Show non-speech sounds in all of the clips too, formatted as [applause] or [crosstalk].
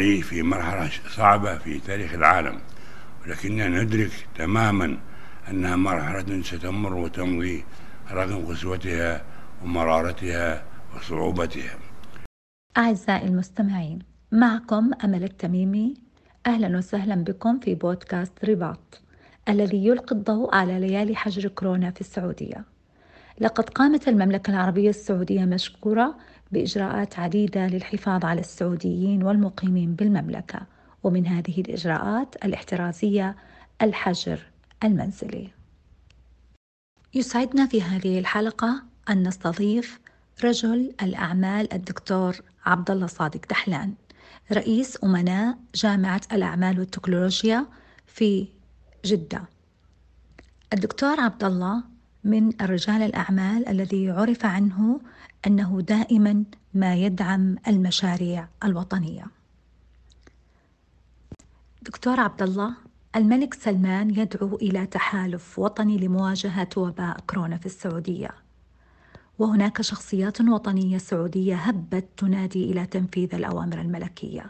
نعيش في مرحلة صعبة في تاريخ العالم ولكننا ندرك تماما أنها مرحلة ستمر وتمضي رغم قسوتها ومرارتها وصعوبتها. أعزائي المستمعين معكم أمل التميمي. أهلا وسهلا بكم في بودكاست رباط الذي يلقي الضوء على ليالي حجر كورونا في السعودية. لقد قامت المملكة العربية السعودية مشكورة بإجراءات عديدة للحفاظ على السعوديين والمقيمين بالمملكة ومن هذه الإجراءات الاحترازية الحجر المنزلي يسعدنا في هذه الحلقة أن نستضيف رجل الأعمال الدكتور عبد الله صادق دحلان رئيس أمناء جامعة الأعمال والتكنولوجيا في جدة. الدكتور عبد الله من رجال الأعمال الذي عرف عنه أنه دائما ما يدعم المشاريع الوطنية. دكتور عبد الله الملك سلمان يدعو إلى تحالف وطني لمواجهة وباء كورونا في السعودية. وهناك شخصيات وطنية سعودية هبت تنادي إلى تنفيذ الأوامر الملكية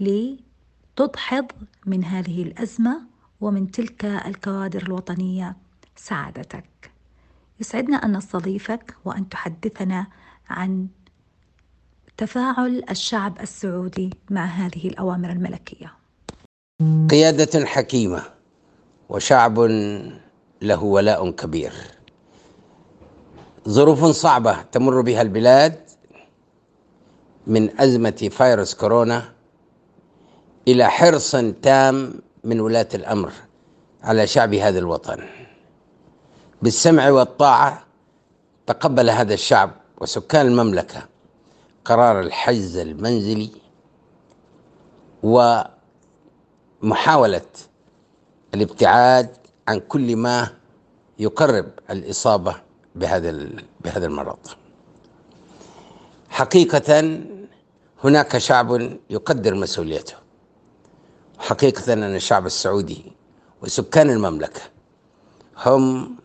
لتدحض من هذه الأزمة ومن تلك الكوادر الوطنية سعادتك يسعدنا أن نستضيفك وأن تحدثنا عن تفاعل الشعب السعودي مع هذه الأوامر الملكية. قيادة حكيمة وشعب له ولاء كبير. ظروف صعبة تمر بها البلاد من أزمة فيروس كورونا إلى حرص تام من ولاة الأمر على شعب هذا الوطن. بالسمع والطاعة تقبل هذا الشعب وسكان المملكة قرار الحجز المنزلي ومحاولة الابتعاد عن كل ما يقرب الإصابة بهذا بهذا المرض. حقيقة هناك شعب يقدر مسؤوليته. حقيقة أن الشعب السعودي وسكان المملكة هم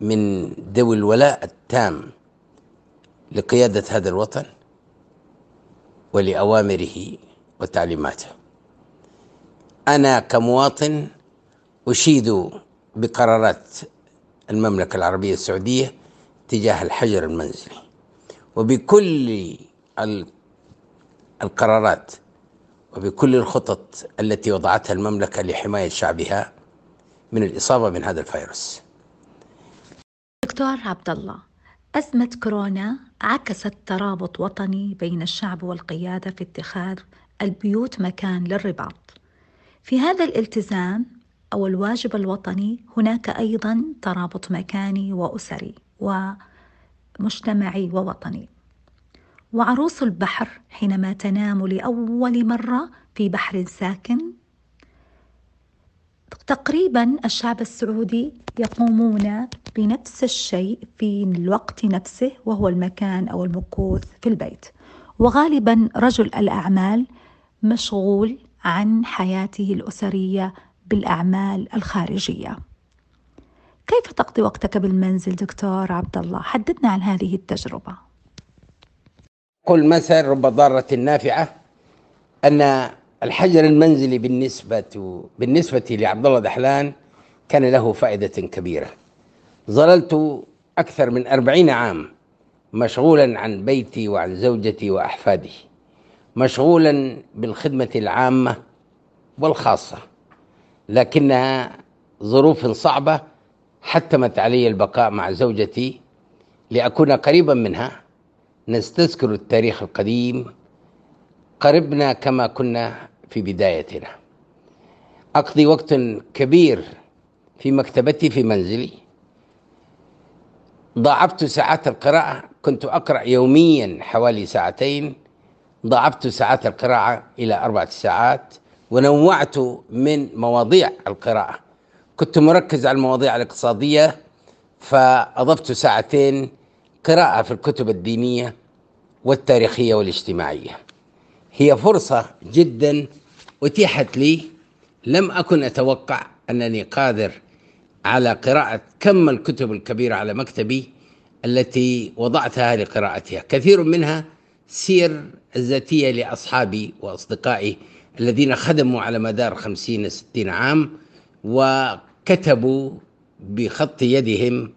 من ذوي الولاء التام لقيادة هذا الوطن ولأوامره وتعليماته. أنا كمواطن أشيد بقرارات المملكة العربية السعودية تجاه الحجر المنزلي وبكل القرارات وبكل الخطط التي وضعتها المملكة لحماية شعبها من الإصابة من هذا الفيروس. دكتور عبد الله أزمة كورونا عكست ترابط وطني بين الشعب والقيادة في اتخاذ البيوت مكان للرباط. في هذا الالتزام أو الواجب الوطني هناك أيضا ترابط مكاني وأسري ومجتمعي ووطني. وعروس البحر حينما تنام لأول مرة في بحر ساكن تقريبا الشعب السعودي يقومون بنفس الشيء في الوقت نفسه وهو المكان أو المكوث في البيت. وغالبا رجل الأعمال مشغول عن حياته الأسرية بالأعمال الخارجية. كيف تقضي وقتك بالمنزل دكتور عبد الله حدثنا عن هذه التجربة. قل مثل رب ضاره نافعه أن الحجر المنزلي بالنسبة بالنسبة لعبد الله دحلان كان له فائدة كبيرة. ظللت أكثر من أربعين عام مشغولا عن بيتي وعن زوجتي وأحفادي مشغولا بالخدمة العامة والخاصة لكنها ظروف صعبة حتمت علي البقاء مع زوجتي لأكون قريبا منها. نستذكر التاريخ القديم قربنا كما كنا في بدايتنا. أقضي وقت كبير في مكتبتي في منزلي. ضاعفت ساعات القراءة. كنت أقرأ يوميا حوالي ساعتين. ضاعفت ساعات القراءة إلى أربعة ساعات. ونوعت من مواضيع القراءة. كنت مركز على المواضيع الاقتصادية فأضفت ساعتين قراءة في الكتب الدينية والتاريخية والاجتماعية. هي فرصة جدا أتيحت لي. لم أكن أتوقع أنني قادر على قراءة كم الكتب الكبيرة على مكتبي التي وضعتها لقراءتها. كثير منها سير الذاتية لأصحابي وأصدقائي الذين خدموا على مدار خمسين ستين عام وكتبوا بخط يدهم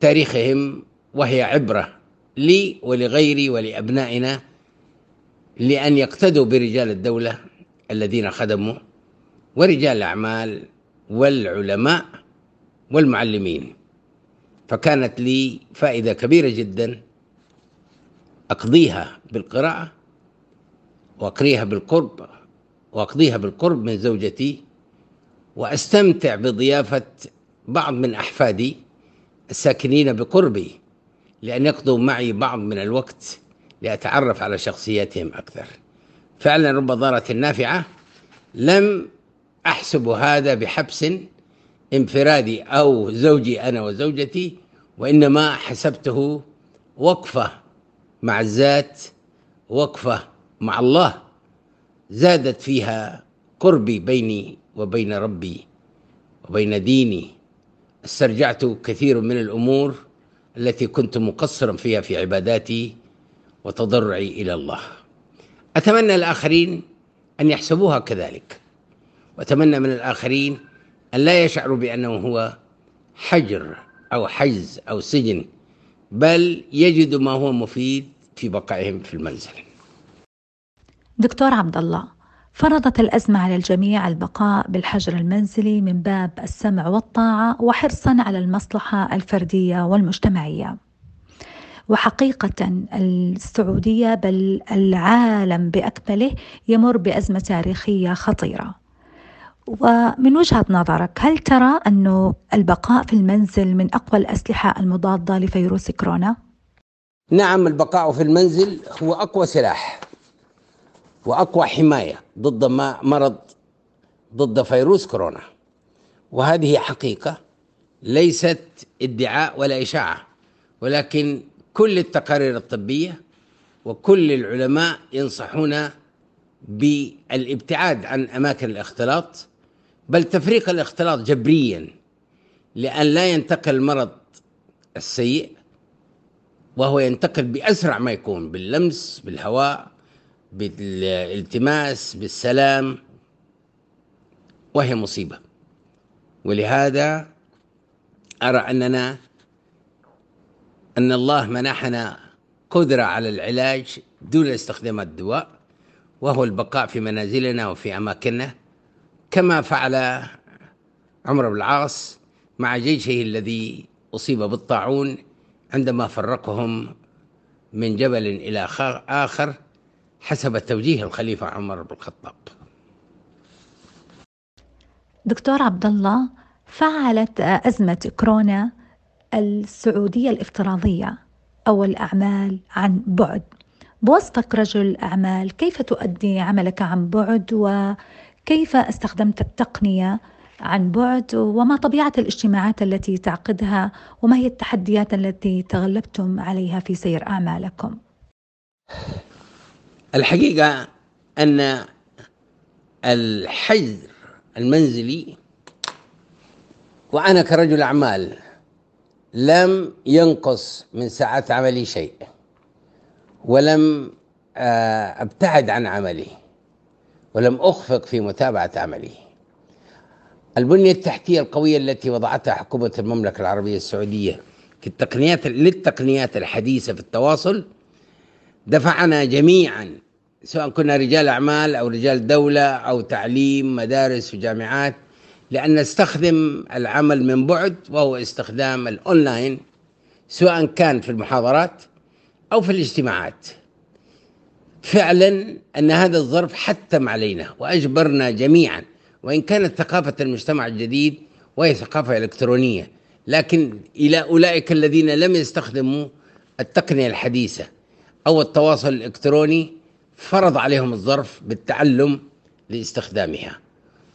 تاريخهم وهي عبرة لي ولغيري ولأبنائنا لأن يقتدوا برجال الدولة الذين خدموا ورجال الأعمال والعلماء والمعلمين. فكانت لي فائدة كبيرة جدا أقضيها بالقراءة وأقريها بالقرب وأقضيها بالقرب من زوجتي وأستمتع بضيافة بعض من أحفادي الساكنين بقربي لأن يقضوا معي بعض من الوقت لأتعرف على شخصياتهم أكثر. فعلا رب ضارة نافعة لم أحسب هذا بحبس انفرادي أو زوجي أنا وزوجتي وإنما حسبته وقفة مع الذات وقفة مع الله. زادت فيها قربي بيني وبين ربي وبين ديني. استرجعت كثير من الأمور التي كنت مقصرا فيها في عباداتي وتضرعي إلى الله. أتمنى الآخرين أن يحسبوها كذلك. وأتمنى من الآخرين أن لا يشعروا بأنه هو حجر أو حجز أو سجن بل يجدوا ما هو مفيد في بقائهم في المنزل. دكتور عبد الله فرضت الأزمة على الجميع البقاء بالحجر المنزلي من باب السمع والطاعة وحرصا على المصلحة الفردية والمجتمعية. وحقيقة السعودية بل العالم بأكمله يمر بأزمة تاريخية خطيرة. ومن وجهة نظرك هل ترى أنه البقاء في المنزل من أقوى الأسلحة المضادة لفيروس كورونا؟ نعم البقاء في المنزل هو أقوى سلاح وأقوى حماية ضد ما مرض ضد فيروس كورونا وهذه حقيقة ليست ادعاء ولا إشاعة ولكن كل التقارير الطبية وكل العلماء ينصحون بالابتعاد عن أماكن الاختلاط بل تفريق الاختلاط جبريا لأن لا ينتقل المرض السيء وهو ينتقل بأسرع ما يكون باللمس بالهواء بالالتماس بالسلام وهي مصيبة. ولهذا أرى أننا أن الله منحنا قدرة على العلاج دون استخدام الدواء وهو البقاء في منازلنا وفي أماكننا كما فعل عمرو بن العاص مع جيشه الذي أصيب بالطاعون عندما فرقهم من جبل إلى آخر حسب توجيه الخليفة عمر بن الخطاب. دكتور عبد الله فعلت أزمة كورونا السعودية الافتراضية أو الأعمال عن بعد. بوصفك رجل أعمال كيف تؤدي عملك عن بعد؟ وكيف استخدمت التقنية عن بعد؟ وما طبيعة الاجتماعات التي تعقدها؟ وما هي التحديات التي تغلبتم عليها في سير أعمالكم؟ الحقيقة أن الحجر المنزلي وأنا كرجل أعمال لم ينقص من ساعات عملي شيء ولم آه، أبتعد عن عملي ولم أخفق في متابعة عملي. البنية التحتية القوية التي وضعتها حكومة المملكة العربية السعودية التقنيات للتقنيات الحديثة في التواصل دفعنا جميعا سواء كنا رجال أعمال أو رجال دولة أو تعليم مدارس وجامعات لأن نستخدم العمل من بعد وهو استخدام الأونلاين سواء كان في المحاضرات أو في الاجتماعات. فعلا أن هذا الظرف حتم علينا وأجبرنا جميعا وإن كانت ثقافة المجتمع الجديد وهي ثقافة إلكترونية. لكن إلى أولئك الذين لم يستخدموا التقنية الحديثة أو التواصل الإلكتروني فرض عليهم الظرف بالتعلم لاستخدامها.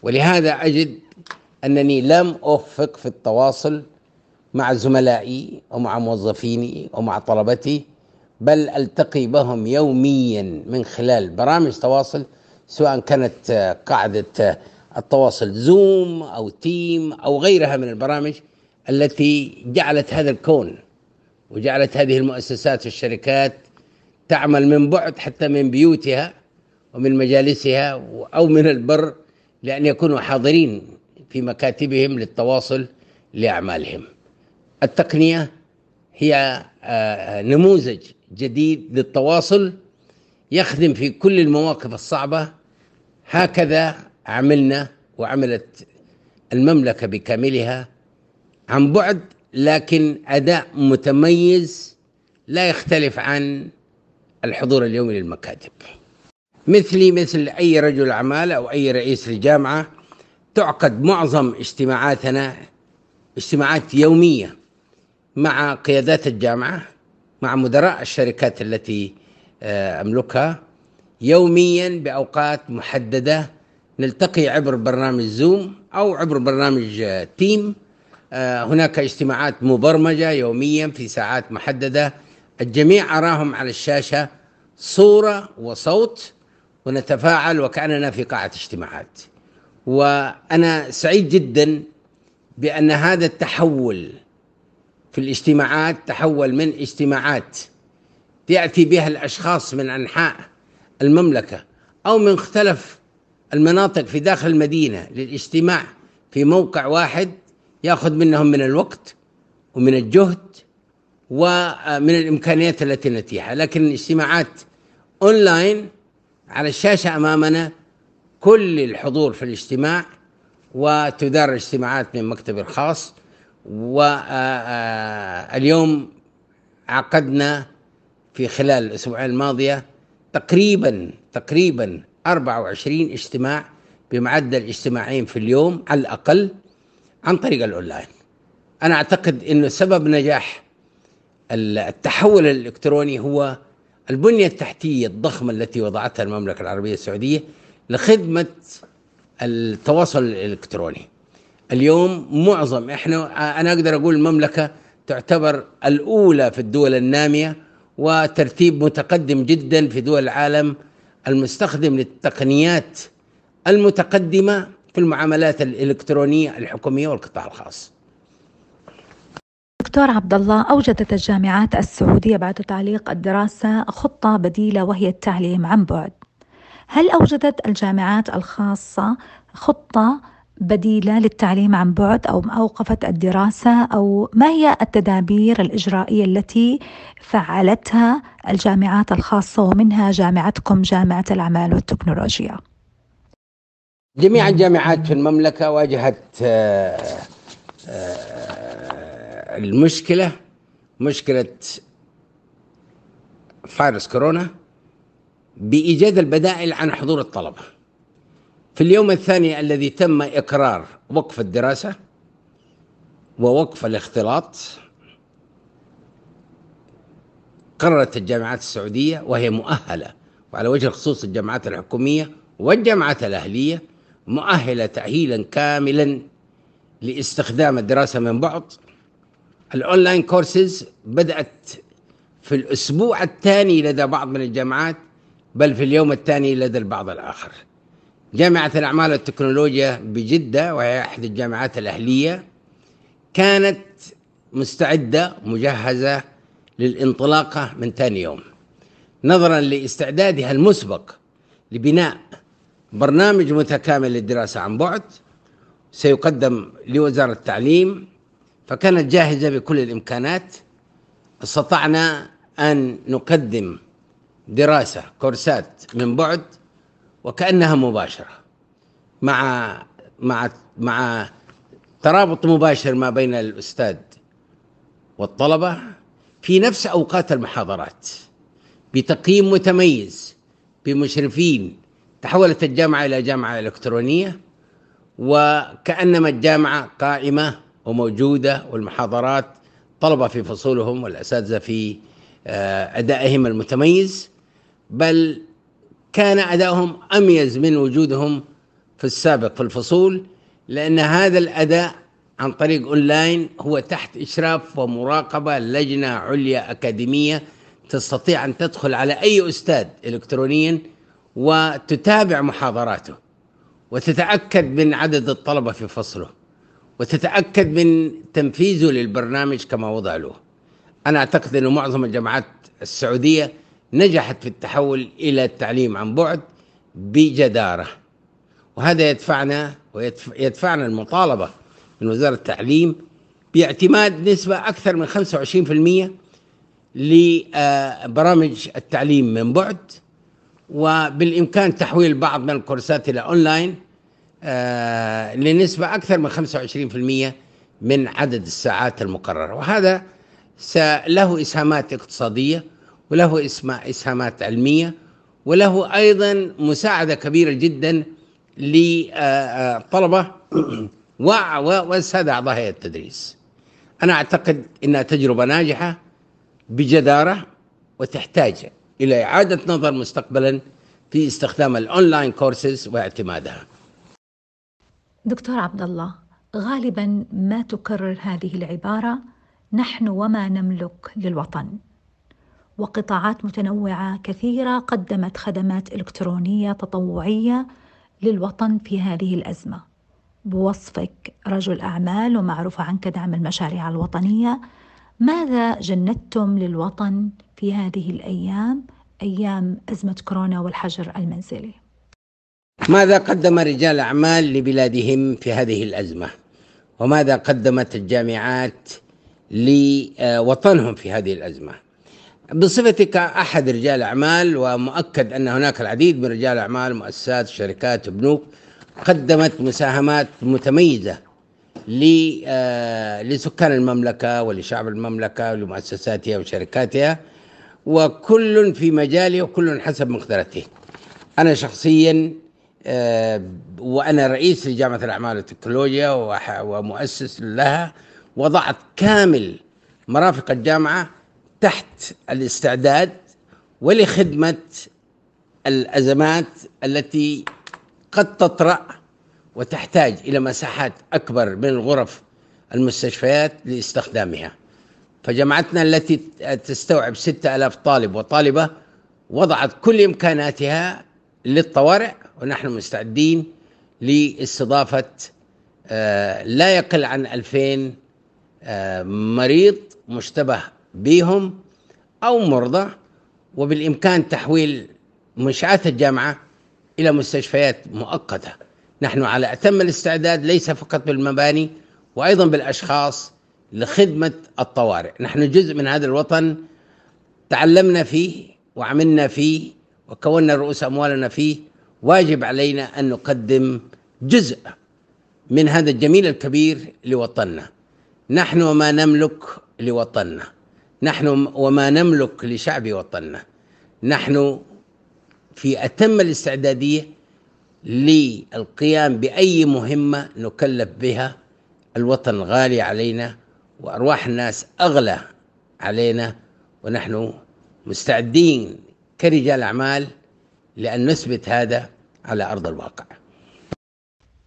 ولهذا أجد أنني لم أوفق في التواصل مع زملائي ومع موظفيني ومع طلبتي بل ألتقي بهم يوميا من خلال برامج تواصل سواء كانت قاعدة التواصل زوم أو تيم أو غيرها من البرامج التي جعلت هذا الكون وجعلت هذه المؤسسات والشركات تعمل من بعد حتى من بيوتها ومن مجالسها أو من البر لأن يكونوا حاضرين في مكاتبهم للتواصل لأعمالهم. التقنية هي آه، نموذج جديد للتواصل يخدم في كل المواقف الصعبة. هكذا عملنا وعملت المملكة بكاملها عن بعد لكن أداء متميز لا يختلف عن الحضور اليومي للمكاتب. مثلي مثل أي رجل أعمال أو أي رئيس لجامعة تعقد معظم اجتماعاتنا اجتماعات يومية مع قيادات الجامعة مع مدراء الشركات التي آه، أملكها. يوميا بأوقات محددة نلتقي عبر برنامج زوم أو عبر برنامج آه، تيم آه، هناك اجتماعات مبرمجة يوميا في ساعات محددة. الجميع أراهم على الشاشة صورة وصوت ونتفاعل وكأننا في قاعة اجتماعات. وأنا سعيد جدا بأن هذا التحول في الاجتماعات تحول من اجتماعات يأتي بها الأشخاص من أنحاء المملكة أو من مختلف المناطق في داخل المدينة للاجتماع في موقع واحد يأخذ منهم من الوقت ومن الجهد ومن الإمكانيات التي نتيحها لكن الاجتماعات أونلاين على الشاشة أمامنا كل الحضور في الاجتماع وتدار الاجتماعات من مكتب الخاص واليوم عقدنا في خلال الأسبوعين الماضية تقريبا تقريبا 24 اجتماع بمعدل اجتماعين في اليوم على الأقل عن طريق الأونلاين. أنا أعتقد إنه سبب نجاح التحول الإلكتروني هو البنية التحتية الضخمة التي وضعتها المملكة العربية السعودية لخدمة التواصل الإلكتروني اليوم معظم إحنا أنا أقدر أقول المملكة تعتبر الأولى في الدول النامية وترتيب متقدم جدا في دول العالم المستخدم للتقنيات المتقدمة في المعاملات الإلكترونية الحكومية والقطاع الخاص. دكتور عبد الله أوجدت الجامعات السعودية بعد تعليق الدراسة خطة بديلة وهي التعليم عن بعد. هل أوجدت الجامعات الخاصة خطة بديلة للتعليم عن بعد أو أوقفت الدراسة أو ما هي التدابير الإجرائية التي فعلتها الجامعات الخاصة ومنها جامعتكم جامعة الأعمال والتكنولوجيا؟ جميع الجامعات في المملكة واجهت آه، آه، المشكلة مشكلة فيروس كورونا بإيجاد البدائل عن حضور الطلبة. في اليوم الثاني الذي تم إقرار وقف الدراسة ووقف الاختلاط قررت الجامعات السعودية وهي مؤهلة وعلى وجه الخصوص الجامعات الحكومية والجامعات الأهلية مؤهلة تاهيلا كاملا لاستخدام الدراسة من بعد. ال online courses بدأت في الأسبوع الثاني لدى بعض من الجامعات بل في اليوم الثاني لدى البعض الآخر. جامعة الأعمال والتكنولوجيا بجدة وهي أحد الجامعات الأهلية كانت مستعدة مجهزة للانطلاقة من ثاني يوم. نظرا لاستعدادها المسبق لبناء برنامج متكامل للدراسة عن بعد سيقدم لوزارة التعليم فكانت جاهزة بكل الإمكانات. استطعنا أن نقدم دراسة كورسات من بعد وكأنها مباشرة مع مع مع ترابط مباشر ما بين الأستاذ والطلبة في نفس أوقات المحاضرات بتقييم متميز بمشرفين تحولت الجامعة إلى جامعة إلكترونية وكأنما الجامعة قائمة وموجودة والمحاضرات طلبة في فصولهم والأساتذة في آه، أدائهم المتميز. بل كان أدائهم أميز من وجودهم في السابق في الفصول لأن هذا الأداء عن طريق أونلاين هو تحت إشراف ومراقبة لجنة عليا أكاديمية تستطيع أن تدخل على أي أستاذ إلكترونيا وتتابع محاضراته وتتأكد من عدد الطلبة في فصله وتتأكد من تنفيذه للبرنامج كما وضع له أنا أعتقد أن معظم الجامعات السعودية نجحت في التحول إلى التعليم عن بعد بجدارة. وهذا يدفعنا ويدفعنا المطالبة من وزارة التعليم باعتماد نسبة أكثر من 25% لبرامج التعليم من بعد وبالإمكان تحويل بعض من الكورسات إلى أونلاين آه، لنسبة أكثر من 25% من عدد الساعات المقررة. وهذا له إسهامات اقتصادية وله إسهامات علمية وله أيضا مساعدة كبيرة جدا للطلبه والساده أعضاء هيئة التدريس. أنا أعتقد إنها تجربة ناجحة بجدارة وتحتاج إلى إعادة نظر مستقبلا في استخدام ال online courses واعتمادها. دكتور عبد الله غالبا ما تكرر هذه العبارة نحن وما نملك للوطن وقطاعات متنوعة كثيرة قدمت خدمات إلكترونية تطوعية للوطن في هذه الأزمة. بوصفك رجل أعمال ومعروف عنك دعم المشاريع الوطنية ماذا جندتم للوطن في هذه الأيام أيام أزمة كورونا والحجر المنزلي؟ ماذا قدم رجال أعمال لبلادهم في هذه الأزمة؟ وماذا قدمت الجامعات لوطنهم في هذه الأزمة؟ بصفتي كأحد رجال أعمال ومؤكد أن هناك العديد من رجال أعمال مؤسسات شركات بنوك قدمت مساهمات متميزة آه، لسكان المملكة ولشعب المملكة ولمؤسساتها وشركاتها وكل في مجاله وكل حسب مقدرته. أنا شخصيا آه، وأنا رئيس لجامعة الأعمال والتكنولوجيا ومؤسس لها وضعت كامل مرافق الجامعة تحت الاستعداد ولخدمة الأزمات التي قد تطرأ وتحتاج إلى مساحات أكبر من الغرف المستشفيات لاستخدامها. فجامعتنا التي تستوعب ستة ألاف طالب وطالبة وضعت كل إمكاناتها للطوارئ ونحن مستعدين لاستضافة آه، لا يقل عن ألفين آه، مريض مشتبه بهم أو مرضى وبالإمكان تحويل منشآت الجامعة إلى مستشفيات مؤقتة. نحن على أتم الاستعداد ليس فقط بالمباني وأيضا بالأشخاص لخدمة الطوارئ. نحن جزء من هذا الوطن تعلمنا فيه وعملنا فيه وكونا رؤوس أموالنا فيه. واجب علينا أن نقدم جزء من هذا الجميل الكبير لوطننا. نحن وما نملك لوطننا. نحن وما نملك لشعب وطننا. نحن في أتم الاستعدادية للقيام بأي مهمة نكلف بها. الوطن غالي علينا وأرواح الناس أغلى علينا ونحن مستعدين كرجال أعمال لأن نثبت هذا على أرض الواقع.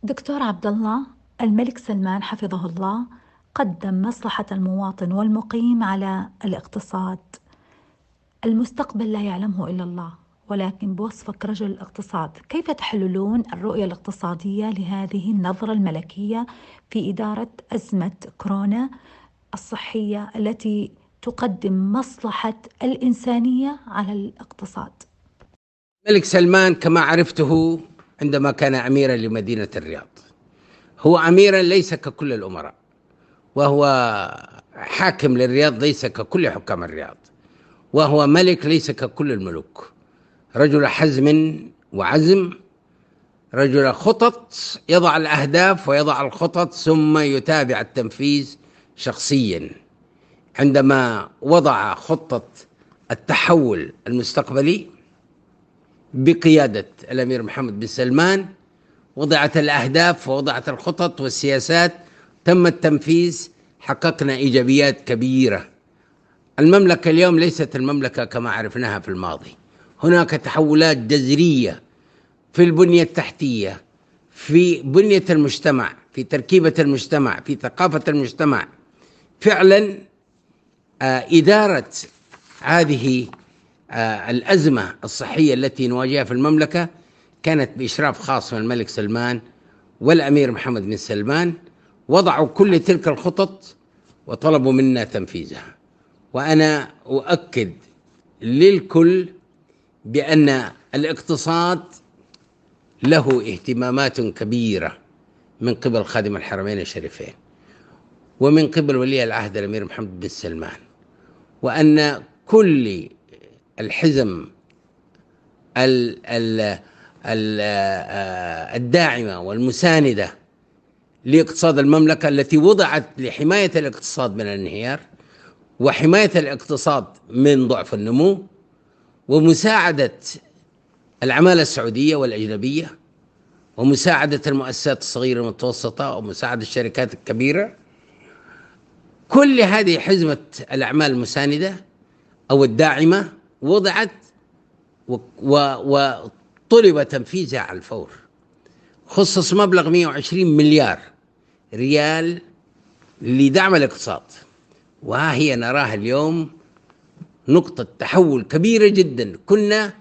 دكتور عبد الله الملك سلمان حفظه الله. قدم مصلحة المواطن والمقيم على الاقتصاد. المستقبل لا يعلمه إلا الله ولكن بوصفك رجل اقتصاد كيف تحللون الرؤية الاقتصادية لهذه النظرة الملكية في إدارة أزمة كورونا الصحية التي تقدم مصلحة الإنسانية على الاقتصاد؟ الملك سلمان كما عرفته عندما كان أميرا لمدينة الرياض. هو أميرا ليس ككل الأمراء. وهو حاكم للرياض ليس ككل حكام الرياض. وهو ملك ليس ككل الملوك. رجل حزم وعزم رجل خطط يضع الأهداف ويضع الخطط ثم يتابع التنفيذ شخصيا. عندما وضع خطة التحول المستقبلي بقيادة الأمير محمد بن سلمان وضعت الأهداف ووضعت الخطط والسياسات تم التنفيذ حققنا إيجابيات كبيرة. المملكة اليوم ليست المملكة كما عرفناها في الماضي. هناك تحولات جذرية في البنية التحتية في بنية المجتمع في تركيبة المجتمع في ثقافة المجتمع. فعلا آه إدارة هذه آه الأزمة الصحية التي نواجهها في المملكة كانت بإشراف خاص من الملك سلمان والأمير محمد بن سلمان وضعوا كل تلك الخطط وطلبوا منا تنفيذها. وأنا أؤكد للكل بأن الاقتصاد له اهتمامات كبيرة من قبل خادم الحرمين الشريفين ومن قبل ولي العهد الأمير محمد بن سلمان وأن كل الحزم الداعمة والمساندة لاقتصاد المملكة التي وضعت لحماية الاقتصاد من الانهيار وحماية الاقتصاد من ضعف النمو ومساعدة العمالة السعودية والأجنبية ومساعدة المؤسسات الصغيرة والمتوسطة ومساعدة الشركات الكبيرة. كل هذه حزمة الأعمال المساندة أو الداعمة وضعت وطلب تنفيذها على الفور. خصص مبلغ 120 مليار ريال لدعم الاقتصاد. وها هي نراها اليوم نقطة تحول كبيرة جدا. كنا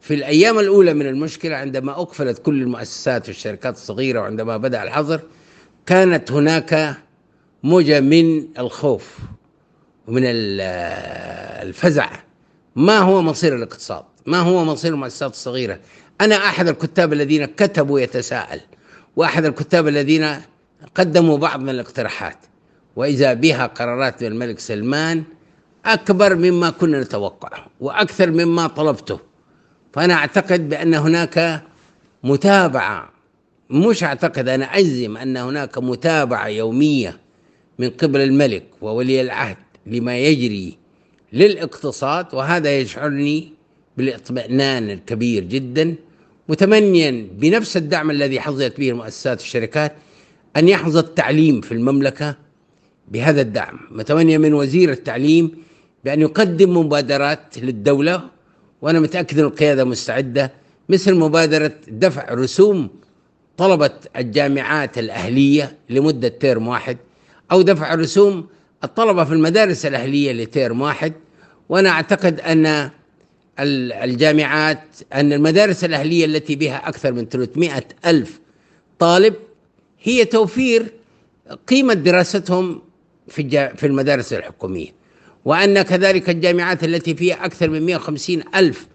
في الأيام الأولى من المشكلة عندما أقفلت كل المؤسسات والشركات الصغيرة وعندما بدأ الحظر كانت هناك موجة من الخوف ومن الفزع. ما هو مصير الاقتصاد؟ ما هو مصير المؤسسات الصغيرة؟ أنا أحد الكتاب الذين كتبوا يتساءل وأحد الكتاب الذين قدموا بعض من الاقتراحات وإذا بها قرارات الملك سلمان أكبر مما كنا نتوقعه وأكثر مما طلبته. فأنا أعتقد بأن هناك متابعة مش أعتقد أنا أجزم أن هناك متابعة يومية من قبل الملك وولي العهد لما يجري للاقتصاد وهذا يشعرني بالإطمئنان الكبير جدا. متمنيا بنفس الدعم الذي حظيت به المؤسسات والشركات أن يحظى التعليم في المملكة بهذا الدعم. متمنيا من وزير التعليم بأن يقدم مبادرات للدولة وأنا متأكد أن القيادة مستعدة مثل مبادرة دفع رسوم طلبة الجامعات الأهلية لمدة تيرم واحد أو دفع رسوم الطلبة في المدارس الأهلية لتيرم واحد. وأنا أعتقد أن الجامعات أن المدارس الأهلية التي بها أكثر من 300 ألف طالب هي توفير قيمة دراستهم في في المدارس الحكومية. وأن كذلك الجامعات التي فيها أكثر من 150 ألف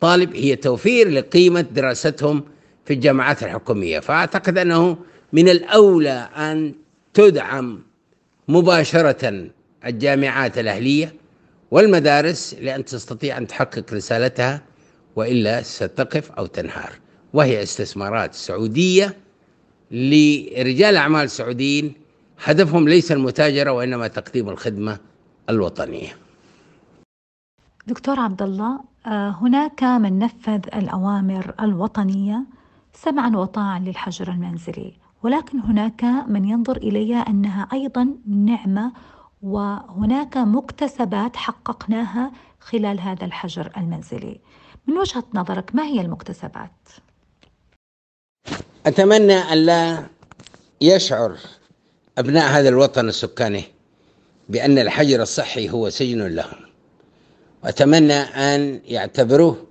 طالب هي توفير لقيمة دراستهم في الجامعات الحكومية. فأعتقد أنه من الأولى أن تدعم مباشرة الجامعات الأهلية والمدارس لأن تستطيع أن تحقق رسالتها وإلا ستقف أو تنهار. وهي استثمارات سعودية لرجال أعمال سعوديين هدفهم ليس المتاجرة وإنما تقديم الخدمة الوطنية دكتور عبد الله آه، هناك من نفذ الأوامر الوطنية سمعا وطاعا للحجر المنزلي ولكن هناك من ينظر إليها أنها أيضا نعمة وهناك مكتسبات حققناها خلال هذا الحجر المنزلي من وجهة نظرك ما هي المكتسبات؟ أتمنى أن لا يشعر أبناء هذا الوطن السكاني بأن الحجر الصحي هو سجن لهم. وأتمنى أن يعتبروه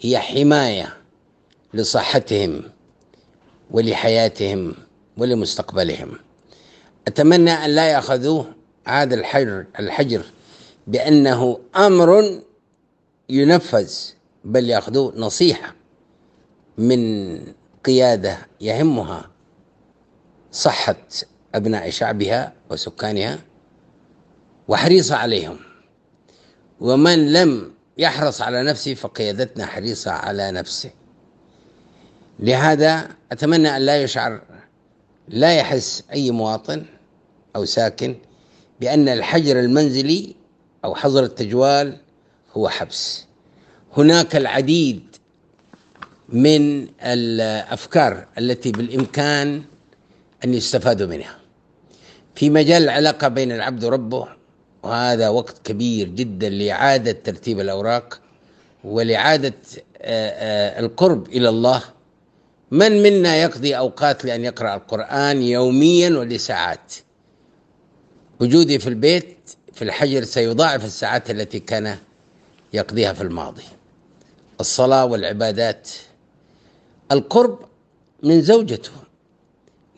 هي حماية لصحتهم ولحياتهم ولمستقبلهم. أتمنى أن لا يأخذوه هذا الحجر الحجر بأنه أمر ينفذ بل يأخذوه نصيحة من قيادة يهمها صحة أبناء شعبها وسكانها وحريصة عليهم. ومن لم يحرص على نفسه فقيادتنا حريصة على نفسه. لهذا أتمنى أن لا يشعر لا يحس أي مواطن أو ساكن بأن الحجر المنزلي أو حظر التجوال هو حبس. هناك العديد من الأفكار التي بالإمكان أن يستفادوا منها. في مجال العلاقة بين العبد وربه وهذا وقت كبير جدا لإعادة ترتيب الأوراق ولإعادة القرب إلى الله. من منا يقضي أوقات لأن يقرأ القرآن يوميا ولساعات؟ وجودي في البيت في الحجر سيضاعف الساعات التي كان يقضيها في الماضي. الصلاة والعبادات القرب من زوجته.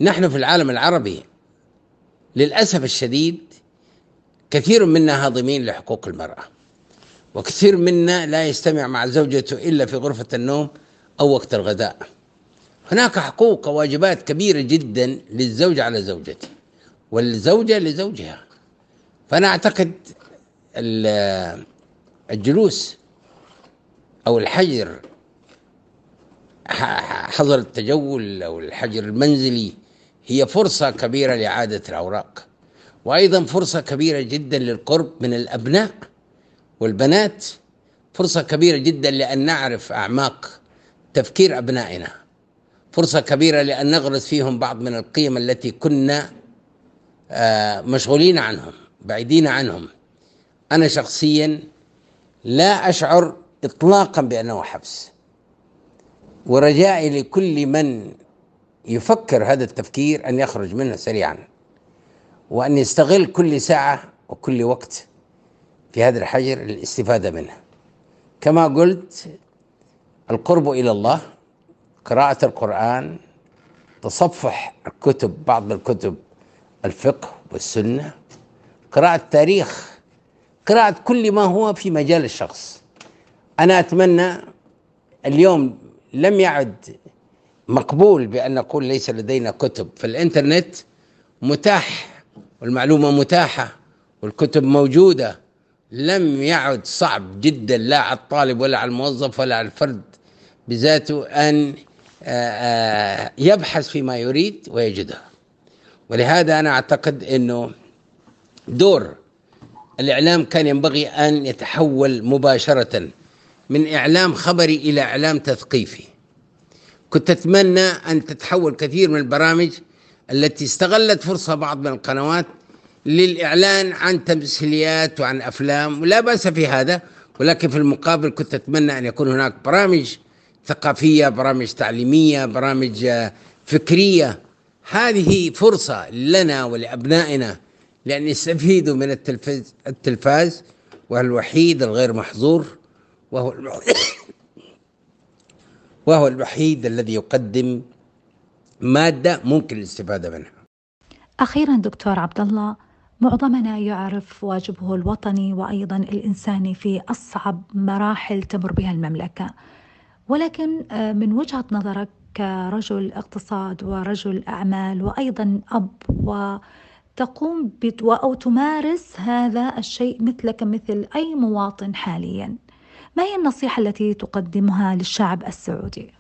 نحن في العالم العربي للأسف الشديد كثير منا هاضمين لحقوق المرأة وكثير منا لا يستمع مع زوجته إلا في غرفة النوم أو وقت الغداء. هناك حقوق وواجبات كبيرة جدا للزوج على زوجته والزوجة لزوجها. فأنا أعتقد الجلوس أو الحجر حظر التجول أو الحجر المنزلي هي فرصة كبيرة لإعادة الأوراق وأيضا فرصة كبيرة جدا للقرب من الأبناء والبنات فرصة كبيرة جدا لأن نعرف أعماق تفكير أبنائنا فرصة كبيرة لأن نغرس فيهم بعض من القيم التي كنا آه، مشغولين عنهم بعيدين عنهم. أنا شخصيا لا أشعر إطلاقا بأنه حبس. ورجائي لكل من يفكر هذا التفكير أن يخرج منه سريعا وأن يستغل كل ساعة وكل وقت في هذا الحجر للاستفادة منه. كما قلت القرب إلى الله قراءة القرآن تصفح الكتب بعض الكتب الفقه والسنة قراءة التاريخ قراءة كل ما هو في مجال الشخص. أنا أتمنى اليوم لم يعد مقبول بأن نقول ليس لدينا كتب. فالإنترنت متاح والمعلومة متاحة والكتب موجودة. لم يعد صعب جدا لا على الطالب ولا على الموظف ولا على الفرد بذاته أن آه، آه، يبحث فيما يريد ويجده. ولهذا أنا أعتقد أنه دور الإعلام كان ينبغي أن يتحول مباشرة من إعلام خبري إلى إعلام تثقيفي. كنت أتمنى أن تتحول كثير من البرامج التي استغلت فرصة بعض من القنوات للإعلان عن تمثيليات وعن أفلام ولا بأس في هذا ولكن في المقابل كنت أتمنى أن يكون هناك برامج ثقافية برامج تعليمية برامج فكرية. هذه فرصة لنا ولأبنائنا لأن يستفيدوا من التلفاز, التلفاز وهو الوحيد الغير محظور. وهو [coughs] وهو الوحيد الذي يقدم مادة ممكن الاستفادة منها. أخيرا دكتور عبد الله معظمنا يعرف واجبه الوطني وأيضا الإنساني في أصعب مراحل تمر بها المملكة. ولكن آه، من وجهة نظرك كرجل اقتصاد ورجل أعمال وأيضا أب وتقوم أو تمارس هذا الشيء مثلك مثل أي مواطن حاليا ما هي النصيحة التي تقدمها للشعب السعودي؟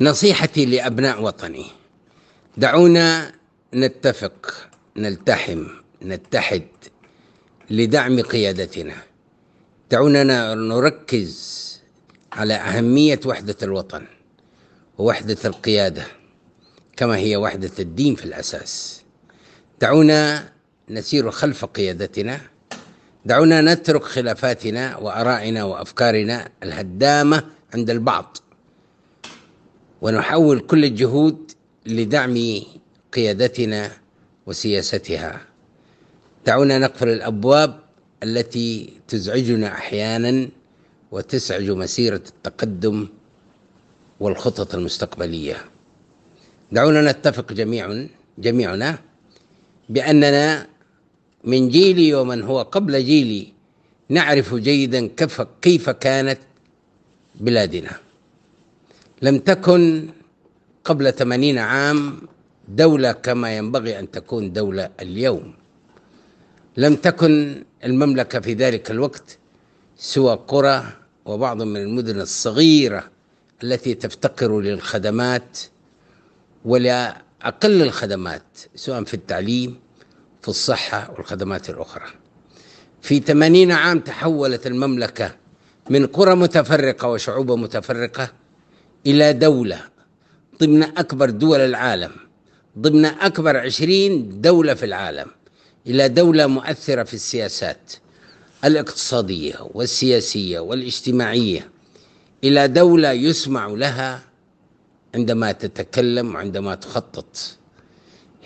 نصيحتي لأبناء وطني دعونا نتفق نلتحم نتحد لدعم قيادتنا. دعونا نركز على أهمية وحدة الوطن ووحدة القيادة كما هي وحدة الدين في الأساس. دعونا نسير خلف قيادتنا دعونا نترك خلافاتنا وآرائنا وأفكارنا الهدامة عند البعض. ونحول كل الجهود لدعم قيادتنا وسياستها. دعونا نقفل الأبواب التي تزعجنا أحيانا وتسعج مسيرة التقدم والخطط المستقبلية. دعونا نتفق جميع جميعنا بأننا من جيلي ومن هو قبل جيلي نعرف جيدا كيف كيف كانت بلادنا. لم تكن قبل ثمانين عام دولة كما ينبغي أن تكون دولة اليوم. لم تكن المملكة في ذلك الوقت سوى قرى وبعض من المدن الصغيرة التي تفتقر للخدمات ولا أقل الخدمات سواء في التعليم في الصحة والخدمات الأخرى. في ثمانين عام تحولت المملكة من قرى متفرقة وشعوب متفرقة إلى دولة ضمن أكبر دول العالم ضمن أكبر عشرين دولة في العالم إلى دولة مؤثرة في السياسات الاقتصادية والسياسية والاجتماعية إلى دولة يسمع لها عندما تتكلم وعندما تخطط.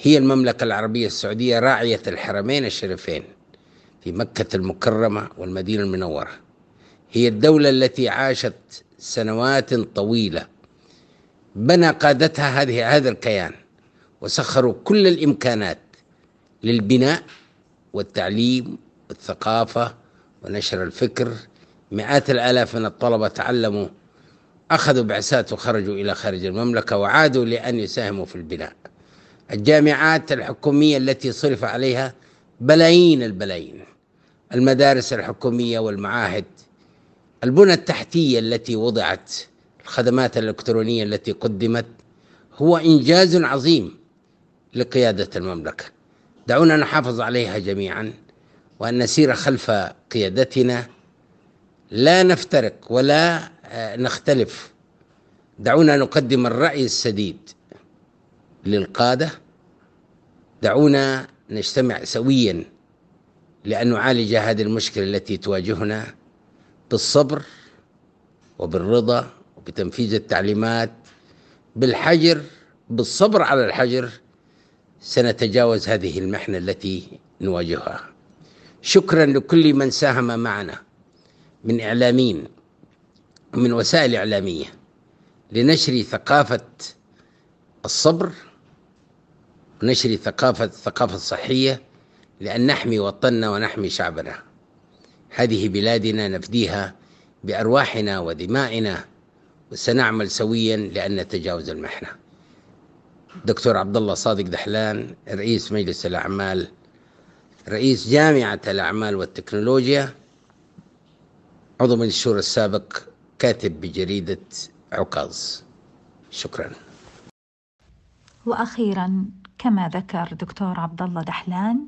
هي المملكة العربية السعودية راعية الحرمين الشريفين في مكة المكرمة والمدينة المنورة. هي الدولة التي عاشت سنوات طويلة. بنى قادتها هذه هذا الكيان وسخروا كل الإمكانات للبناء والتعليم والثقافة ونشر الفكر. مئات الآلاف من الطلبة تعلموا أخذوا بعثات وخرجوا إلى خارج المملكة وعادوا لأن يساهموا في البناء. الجامعات الحكومية التي صرف عليها بلايين البلايين. المدارس الحكومية والمعاهد. البنى التحتية التي وضعت الخدمات الإلكترونية التي قدمت هو إنجاز عظيم لقيادة المملكة. دعونا نحافظ عليها جميعا وأن نسير خلف قيادتنا. لا نفترق ولا آه، نختلف. دعونا نقدم الرأي السديد. للقادة. دعونا نجتمع سويا لأن نعالج هذه المشكلة التي تواجهنا بالصبر وبالرضا وبتنفيذ التعليمات. بالحجر بالصبر على الحجر سنتجاوز هذه المحنة التي نواجهها. شكرا لكل من ساهم معنا من إعلاميين ومن وسائل إعلامية لنشر ثقافة الصبر ونشر ثقافة الثقافة الصحية لأن نحمي وطننا ونحمي شعبنا. هذه بلادنا نفديها بأرواحنا ودمائنا وسنعمل سويا لأن نتجاوز المحنة. دكتور عبد الله صادق دحلان رئيس مجلس الأعمال رئيس جامعة الأعمال والتكنولوجيا عضو مجلس الشورى السابق كاتب بجريدة عكاظ. شكرا. وأخيرا كما ذكر دكتور عبد الله دحلان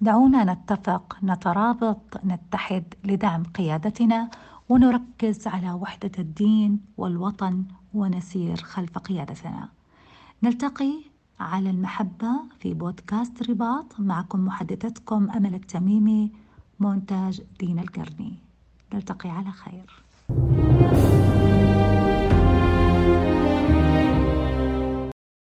دعونا نتفق نترابط نتحد لدعم قيادتنا ونركز على وحدة الدين والوطن ونسير خلف قيادتنا. نلتقي على المحبة في بودكاست رباط معكم محدثتكم أمل التميمي مونتاج دين القرني. نلتقي على خير.